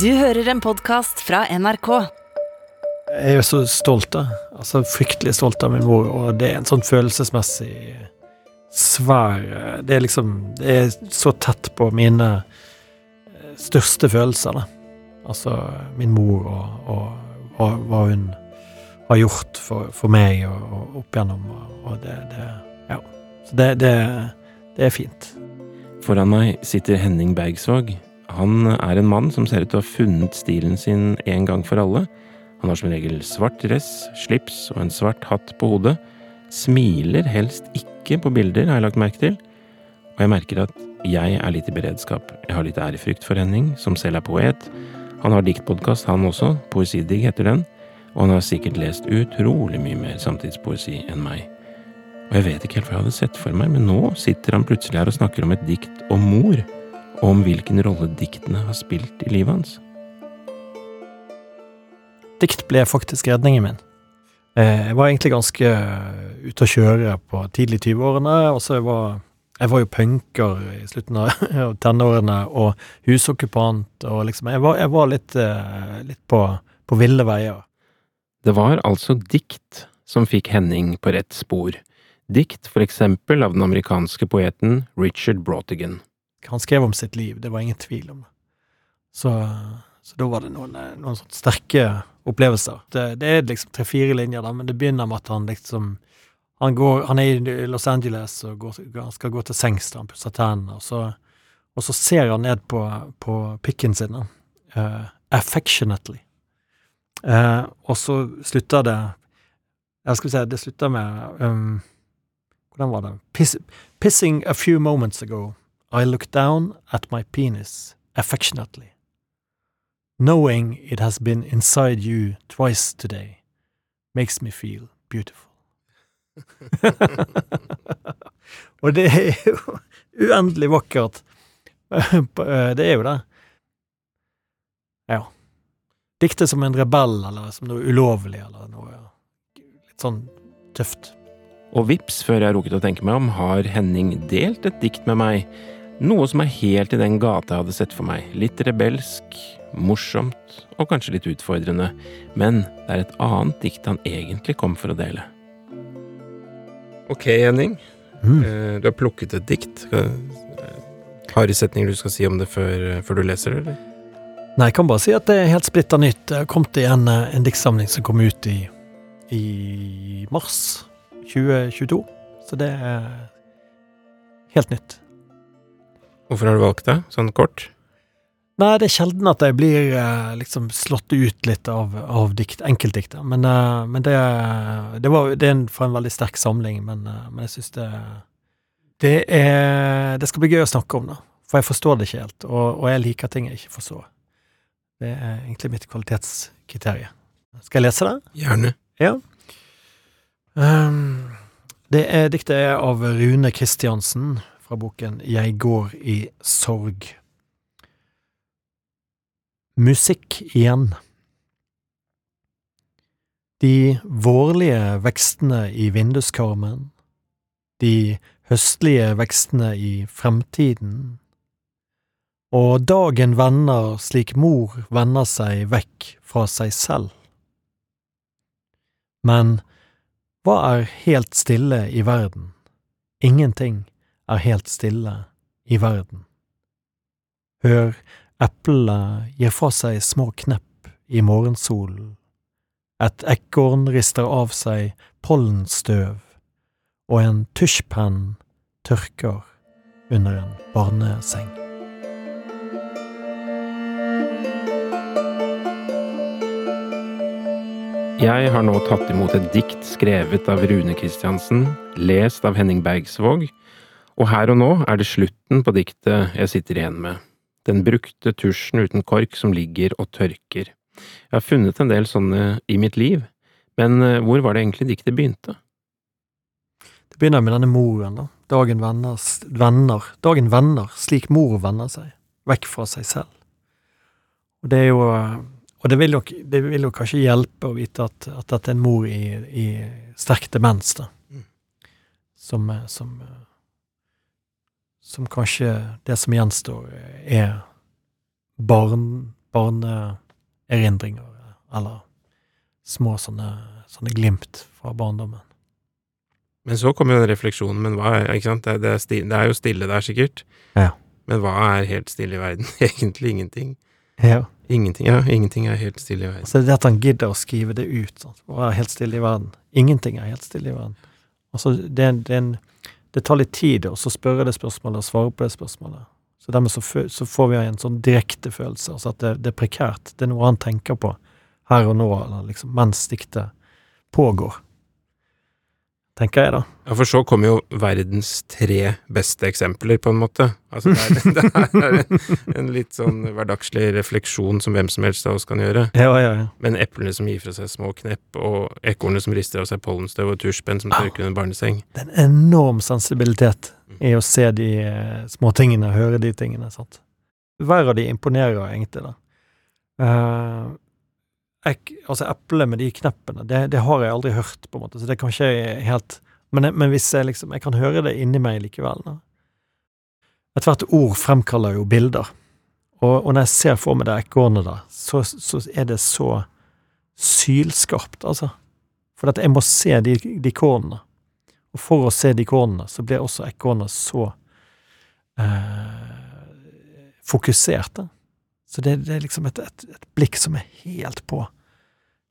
Du hører en podkast fra NRK. Jeg er jo så stolt, da. Altså fryktelig stolt av min mor, og det er en sånn følelsesmessig svær Det er liksom Det er så tett på mine eh, største følelser, da. Altså min mor og, og hva, hva hun har gjort for, for meg og, og opp gjennom, og, og det, det Ja. Så det, det, det er fint. Foran meg sitter Henning Bergsvåg. Han er en mann som ser ut til å ha funnet stilen sin en gang for alle. Han har som regel svart dress, slips og en svart hatt på hodet. Smiler helst ikke på bilder, har jeg lagt merke til. Og jeg merker at jeg er litt i beredskap. Jeg har litt ærefrykt for Henning, som selv er poet. Han har diktpodkast, han også. Poesidigg heter den. Og han har sikkert lest utrolig mye mer samtidspoesi enn meg. Og jeg vet ikke helt hva jeg hadde sett for meg, men nå sitter han plutselig her og snakker om et dikt om mor, og om hvilken rolle diktene har spilt i livet hans. Dikt ble faktisk redningen min. Eh, Jeg var egentlig ganske ute å kjøre på tidlig 20-årene, og så var jeg var jo punker i slutten av tenårene, og husokkupant, og liksom Jeg var, jeg var litt, eh, litt på, på ville veier. Det var altså dikt som fikk Henning på rett spor. Dikt for eksempel av den amerikanske poeten Richard Brautigan. Han skrev om sitt liv, det var ingen tvil om. Så, så da var det noen, eh, noen sånne sterke opplevelser. Det, det er liksom tre-fire linjer, da, men det begynner med at han liksom Han, går, han er i Los Angeles og går, han skal gå til sengs da han pusser tennene, og så, og så ser han ned på, på pikken sin, eh, affectionately. Uh, og så slutter det Jeg skal si, det slutter med um, Hvordan var det? Piss, Pissing a few moments ago, I look down at my penis affectionately, knowing it has been inside you twice today, makes me feel beautiful. Og det er jo uendelig vakkert. Det er jo det. Ja. Dikte som en rebell, eller som noe ulovlig, eller noe litt sånn tøft. Og vips, før jeg har rukket å tenke meg om, har Henning delt et dikt med meg. Noe som er helt i den gata jeg hadde sett for meg. Litt rebelsk, morsomt og kanskje litt utfordrende. Men det er et annet dikt han egentlig kom for å dele. Ok, Henning. Mm. Eh, Du har plukket et dikt. Har du setninger du skal si om det før, før du leser det, eller? Nei, jeg kan bare si at det er helt splitta nytt. Jeg har kommet i en, eh, en diktsamling som kom ut i, i mars 2022. Så det er helt nytt. Hvorfor har du valgt det, sånn kort? Nei, det er sjelden at jeg blir eh, liksom slått ut litt av, av dikt, enkeltdikter. Men, eh, men det, det, var, det er en, fra en veldig sterk samling, men, eh, men jeg syns det det, er, det skal bli gøy å snakke om, da. For jeg forstår det ikke helt, og, og jeg liker ting jeg ikke forstår. Det er egentlig mitt kvalitetskriterium. Skal jeg lese det? Gjerne. Ja. Um, det er diktet er av Rune Kristiansen fra boken Jeg går i sorg. Musikk igjen. De vårlige vekstene i vinduskarmen, de høstlige vekstene i fremtiden, og dagen vender slik mor vender seg vekk fra seg selv. Men hva er helt stille i verden? Ingenting er helt stille i verden. Hør, eplene gir fra seg små knepp i morgensolen. Et ekorn rister av seg pollenstøv, og en tusjpenn tørker under en barneseng. Jeg har nå tatt imot et dikt skrevet av Rune Kristiansen, lest av Henning Bergsvåg, og her og nå er det slutten på diktet jeg sitter igjen med, den brukte tusjen uten kork som ligger og tørker. Jeg har funnet en del sånne i mitt liv, men eh, hvor var det egentlig diktet begynte? Det begynner med denne moren, da. Dagen vender, venner, dagen venner, slik mor vender seg, vekk fra seg selv. Og det er jo Og det vil jo, det vil jo kanskje hjelpe å vite at, at dette er en mor i, i sterk demens, da. Som, som Som kanskje det som gjenstår, er barn, barneerindringer, eller små sånne, sånne glimt fra barndommen. Men så kommer jo den refleksjonen, men hva er ikke sant? Det, det, er stille, det er jo stille der, sikkert. Ja. Men hva er helt stille i verden? Egentlig ingenting. Ja. Ingenting, ja. Ingenting er helt stille i verden. Altså det at han gidder å skrive det ut, Sånn. Hva er helt stille i verden. Ingenting er helt stille i verden. Altså, det, er en- det, er en, det tar litt tid å spørre det spørsmålet og svare på det spørsmålet. Så dermed så, så får vi en sånn direkte følelse, altså at det, det er prekært. Det er noe han tenker på her og nå, eller liksom mens diktet pågår. Tenker jeg, da. Ja, for så kommer jo verdens tre beste eksempler, på en måte. Altså, det er, det er en, en litt sånn hverdagslig refleksjon som hvem som helst av oss kan gjøre. Ja, ja, ja. Men eplene som gir fra seg små knepp, og ekornet som rister av seg pollenstøv, og tusjpenn som tørker under barneseng. Det er en enorm sensibilitet i å se de eh, små tingene, høre de tingene. sant? Hver av de imponerer egentlig, da. Eh, altså eplet med de kneppene, det, det har jeg aldri hørt, på en måte, så det kan ikke helt Men, men hvis jeg liksom Jeg kan høre det inni meg likevel. Da. Ethvert ord fremkaller jo bilder. Og, og når jeg ser for meg det ekornet, da, så, så er det så sylskarpt, altså. For jeg må se de, de kornene. Og for å se de kornene, så blir også ekornet så eh, fokusert. Så det, det er liksom et, et, et blikk som er helt på.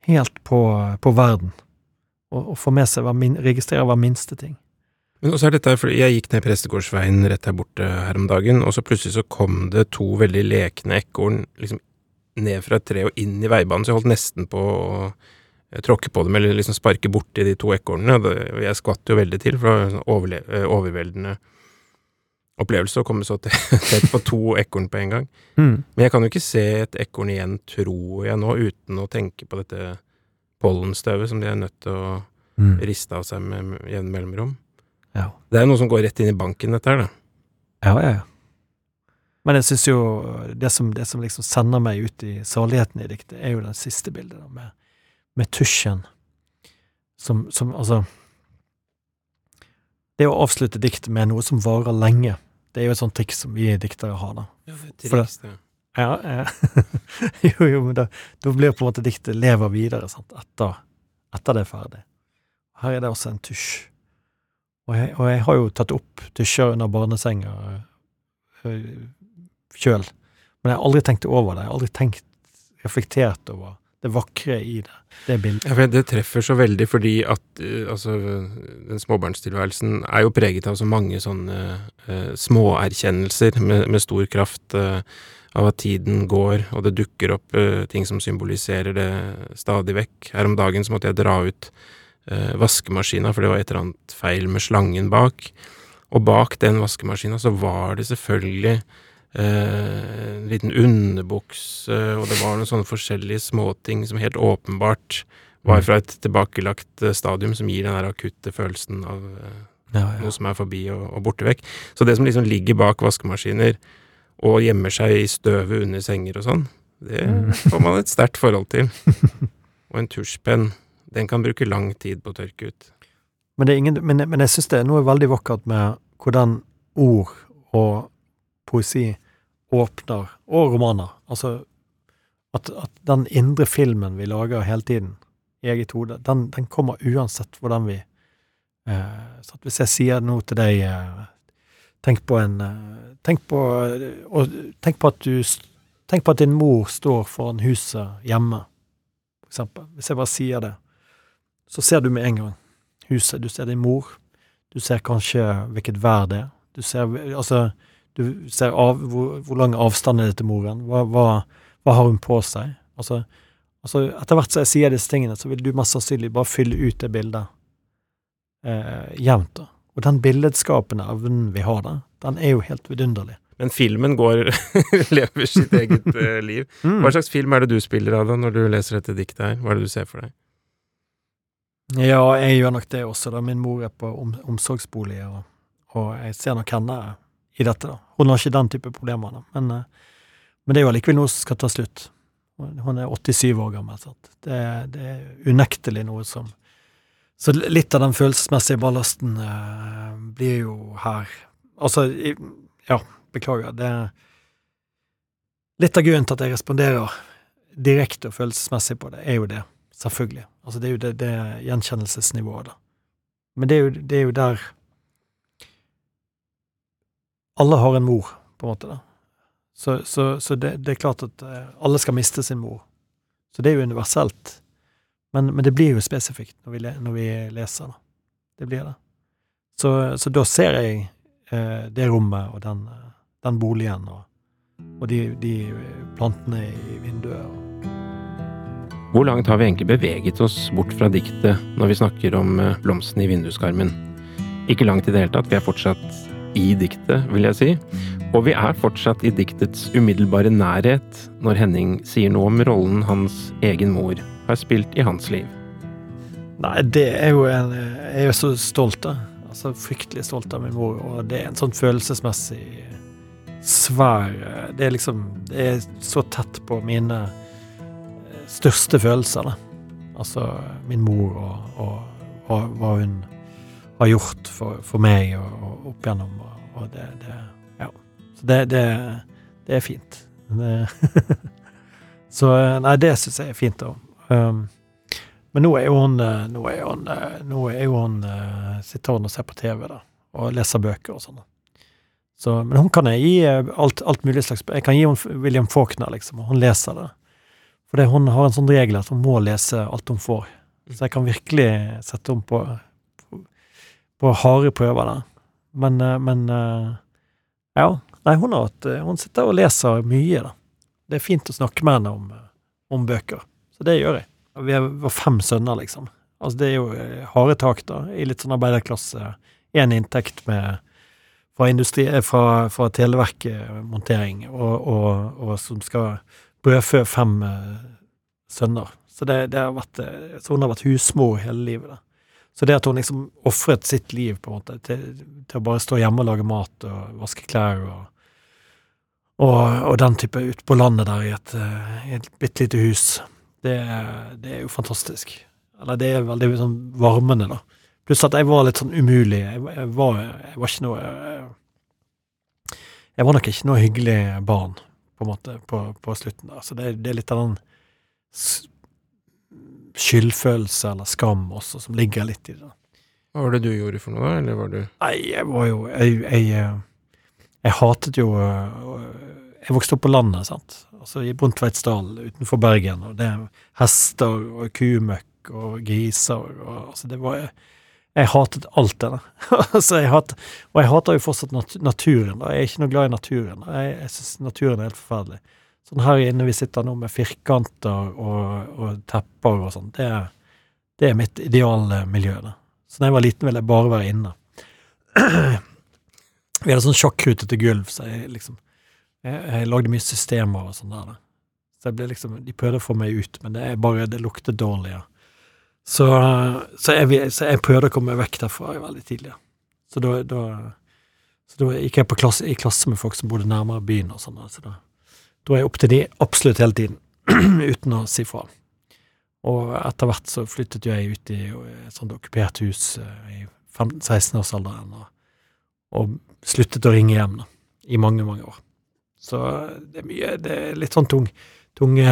Helt på, på verden. Og får med seg hva min, registrere hver minste ting. Men også er dette, for Jeg gikk ned Prestegårdsveien rett her borte her om dagen, og så plutselig så kom det to veldig lekne ekorn liksom ned fra et tre og inn i veibanen, så jeg holdt nesten på å eh, tråkke på dem, eller liksom sparke borti de to ekornene. jeg skvatt jo veldig til, for det var sånn eh, overveldende opplevelse å komme så tett på to ekorn på en gang. Men jeg kan jo ikke se et ekorn igjen, tror jeg nå, uten å tenke på dette pollenstøvet som de er nødt til å riste av seg med jevne mellomrom. Ja. Det er jo noe som går rett inn i banken, dette her, da. Ja, ja, ja. Men jeg syns jo det som, det som liksom sender meg ut i saligheten i diktet, er jo det siste bildet, da, med, med tusjen som, som Altså Det å avslutte diktet med noe som varer lenge, det er jo et sånt triks som vi diktere har, da. Ja, det For det- trikset. Ja, ja. jo, jo, men da, da blir på en måte diktet lever videre, sant, etter, etter det er ferdig. Her er det også en tusj. Og jeg, og jeg har jo tatt opp tusjer under barnesenga sjøl, men jeg har aldri tenkt over det. Jeg har aldri tenkt, reflektert over det vakre i det, det bildet. Ja, det treffer så veldig fordi at eh, altså, den småbarnstilværelsen er jo preget av så mange sånne uh, småerkjennelser med, med stor kraft Uh, av at tiden går, og det dukker opp ting som symboliserer det stadig vekk. Her om dagen så måtte jeg dra ut uh, vaskemaskina, for det var et eller annet feil med slangen bak. Og bak den vaskemaskina så var det selvfølgelig en liten underbukse, og det var noen sånne forskjellige småting som helt åpenbart var fra et tilbakelagt eh, stadium som gir den der akutte følelsen av eh, Ja, ja. noe som er forbi og, og borte vekk. Så det som liksom ligger bak vaskemaskiner og gjemmer seg i støvet under senger og sånn, det Mm. får man et sterkt forhold til. Og en tusjpenn, den kan bruke lang tid på å tørke ut. Men, det ingen, men, men jeg syns det er noe veldig vakkert med hvordan ord og poesi åpner, og romaner. Altså at, at den indre filmen vi lager hele tiden i eget hode, den, den kommer uansett hvordan vi eh, så Hvis jeg sier noe til deg eh, Tenk på en eh, Tenk på, og, tenk på at du Tenk på at din mor står foran huset hjemme, for eksempel. Hvis jeg bare sier det, så ser du med en gang huset. Du ser din mor. Du ser kanskje hvilket vær det er. Du ser altså Du ser av, hvor, hvor lang avstand er det til moren. Hva, hva, hva har hun på seg? Altså, altså Etter hvert som jeg sier disse tingene, så vil du mest sannsynlig bare fylle ut det bildet eh, jevnt. da. Og den billedskapende evnen vi har da, den er jo helt vidunderlig. Men filmen går lever sitt eget eh, liv. Hva slags film er det du spiller av da, når du leser dette diktet her? Hva er det du ser for deg? Ja, jeg gjør nok det også, da. Min mor er på om, omsorgsbolig, og, og jeg ser nok henne i dette, da. Hun har ikke den type problemer, da, men, eh, men det er jo allikevel noe som skal ta slutt. Hun er 87 år gammel, sant. Det, det er unektelig noe som Så litt av den følelsesmessige ballasten eh, blir jo her Altså, ja, beklager, det Litt av grunnen til at jeg responderer direkte og følelsesmessig på det, er jo det. Selvfølgelig. Altså, det er jo det, det gjenkjennelsesnivået, da. Men det er, jo, det er jo der Alle har en mor, på en måte, da. Så, så, så det, det, er klart at eh, alle skal miste sin mor. Så det er jo universelt. Men, men det blir jo spesifikt når vi, når vi, leser, da. Det blir det. Så, så da ser jeg eh, det rommet og den, den boligen og, og de, de, plantene i vinduet. Hvor langt har vi egentlig beveget oss bort fra diktet når vi snakker om eh, blomstene i vinduskarmen? Ikke langt i det hele tatt, vi er fortsatt i diktet, vil jeg si. Og vi er fortsatt i diktets umiddelbare nærhet når Henning sier noe om rollen hans egen mor har spilt i hans liv. Nei, det er jo en Jeg er så stolt av. Altså fryktelig stolt av min mor, og det er en sånn følelsesmessig svær Det er liksom Det er så tett på mine eh, største følelser, da. Altså min mor og, og hva, hva, hun har gjort for, for meg og, og opp igjennom, og, det, det, Ja. så det, det, det er fint. Så nei, det syns jeg er fint, da. Um, men nå er jo hun Nå er hun, nå er jo hun Sitter hun og ser på TV, da, og leser bøker og sånn. Så, men hun kan jeg gi alt, alt, mulig slags Jeg kan gi henne William Faulkner, liksom, og hun leser det. For hun har en sånn regel at hun må lese alt hun får. Så jeg kan virkelig sette henne på, på, på harde prøver der. Men, men ja, Nei, hun, har hun sitter og leser mye, da. Det er fint å snakke med henne om, om bøker. Så det gjør jeg. Vi var fem sønner, liksom. Altså, det er jo eh, harde tak, da, i litt sånn arbeiderklasse. Én inntekt med fra, industri, fra, fra, Televerket-montering, og, og, og, som skal brødfø fem sønner. Så, det, det har vært, så hun har vært husmor hele livet. da. Så det at hun liksom ofret sitt liv på en måte til, til, å bare stå hjemme og lage mat og vaske klær og og, og den type ute på landet der i et, eh, i et bitte lite hus, det, det, er jo fantastisk. Eller det er veldig sånn varmende, da. Pluss at jeg var litt sånn umulig. Jeg, jeg, var, jeg var, ikke noe jeg, jeg var nok ikke noe hyggelig barn, på en måte, på, på slutten der. Så det, det, er litt av den skyldfølelse eller skam også som ligger litt i det. Hva var det du gjorde for noe, da, eller var du Nei, jeg var jo Jeg, jeg, jeg hatet jo Jeg vokste opp på landet, sant. Altså i Brontveitsdal utenfor Bergen, og det er hester og kumøkk og griser og Altså, det var Jeg hatet alt det der. altså, jeg hat, og jeg hater jo fortsatt nat naturen. da. Jeg er ikke noe glad i naturen. Jeg, jeg syns naturen er helt forferdelig. Sånn her inne vi sitter nå med firkanter og, og tepper og sånn, det, det, er mitt ideale miljø. da. Så da jeg var liten, ville jeg bare være inne. Vi hadde sånn sjakkrutete gulv, så jeg liksom jeg, jeg, lagde mye systemer og sånn der. Da. Så jeg ble liksom De prøvde å få meg ut, men det er bare Det lukter dårlig. Ja. Så, så, jeg, så, jeg, prøvde å komme vekk derfra veldig tidlig. Så da, da, så da gikk jeg klasse, i klasse med folk som bodde nærmere byen og sånn. Så da dro jeg opp til de absolutt hele tiden, uten å si fra. Og etter hvert så flyttet jeg ut i et sånt okkupert hus eh, i 16-årsalderen. og og sluttet å ringe hjem da, i mange, mange år. Så det er mye Det er litt sånn tung tunge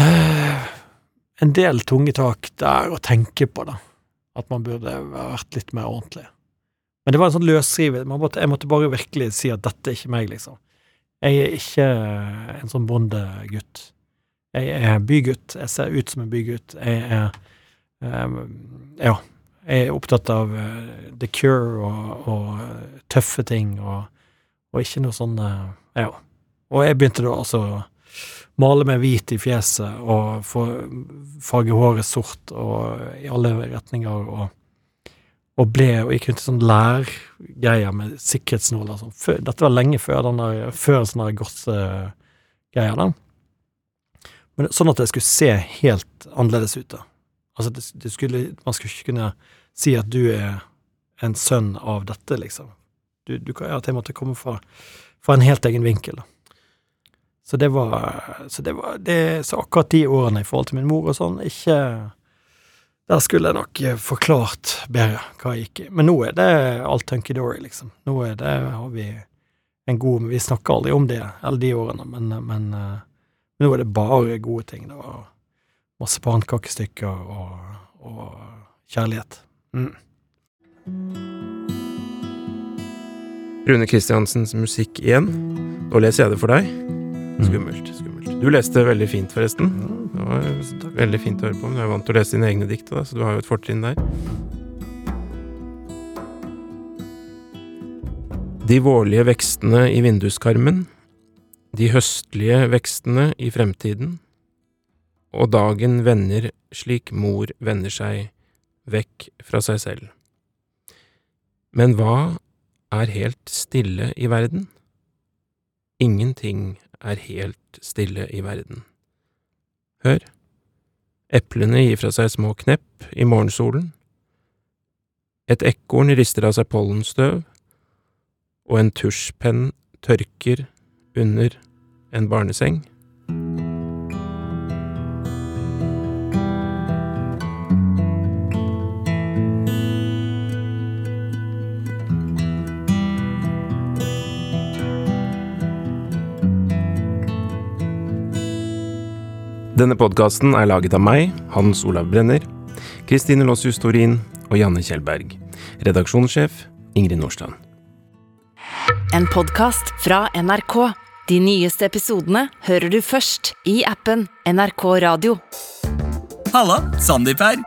øh, En del tunge tak der å tenke på, da. At man burde vært litt mer ordentlig. Men det var en sånn løsrivet Jeg måtte bare virkelig si at dette er ikke meg, liksom. Jeg er ikke en sånn bondegutt. Jeg er bygutt. Jeg ser ut som en bygutt. Jeg er um, Ja, jeg er opptatt av uh, the cure og, og tøffe ting, og, og, ikke noe sånn Ja. Og jeg begynte da altså å male meg hvit i fjeset og få farge håret sort og i alle retninger, og, og ble og gikk rundt i sånn lærgreier med sikkerhetsnåler sånn. Dette var lenge før den der, før der. gossegreier, da. Men sånn at det skulle se helt annerledes ut, da. Altså, det, det skulle, man skulle ikke kunne si at du er en sønn av dette, liksom. Du, du kan at jeg måtte komme fra, fra, en helt egen vinkel, da. Så det var Så det var det, Så akkurat de årene i forhold til min mor og sånn, ikke Der skulle jeg nok forklart bedre hva jeg gikk i. Men nå er det alt hunky-dory, liksom. Nå er det har vi en god Vi snakker aldri om det, alle de årene, men, men uh, nå er det bare gode ting. Det var masse pannekakestykker og, og kjærlighet. Mm. Rune Kristiansens musikk igjen. Nå leser jeg det for deg. Skummelt. skummelt. Du leste veldig fint, forresten. Det var veldig fint å høre på. Men du er vant til å lese dine egne dikt, så du har jo et fortrinn der. De vårlige vekstene i vinduskarmen, de høstlige vekstene i fremtiden, og dagen vender slik mor vender seg vekk fra seg selv. Men hva er helt stille i verden? Ingenting er helt stille i verden. Hør, eplene gir fra seg små knepp i morgensolen. Et ekorn rister av seg pollenstøv, og en tusjpenn tørker under en barneseng. Denne podkasten er laget av meg, Hans Olav Brenner, Kristine Lossius Torin og Janne Kjellberg. Redaksjonssjef Ingrid Nordstrand. En podkast fra NRK. De nyeste episodene hører du først i appen NRK Radio. Halla, Sandeep her.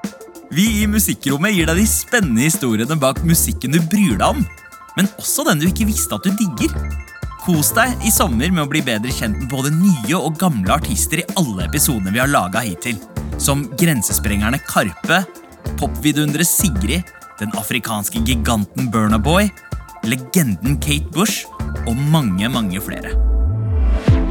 Vi i Musikkrommet gir deg de spennende historiene bak musikken du bryr deg om, men også den du ikke visste at du digger. Kos deg i sommer med å bli bedre kjent med både nye og gamle artister i alle episodene vi har laga hittil. Som grensesprengerne Karpe, popvidunderet Sigrid, den afrikanske giganten Burnaboy, legenden Kate Bush og mange, mange flere.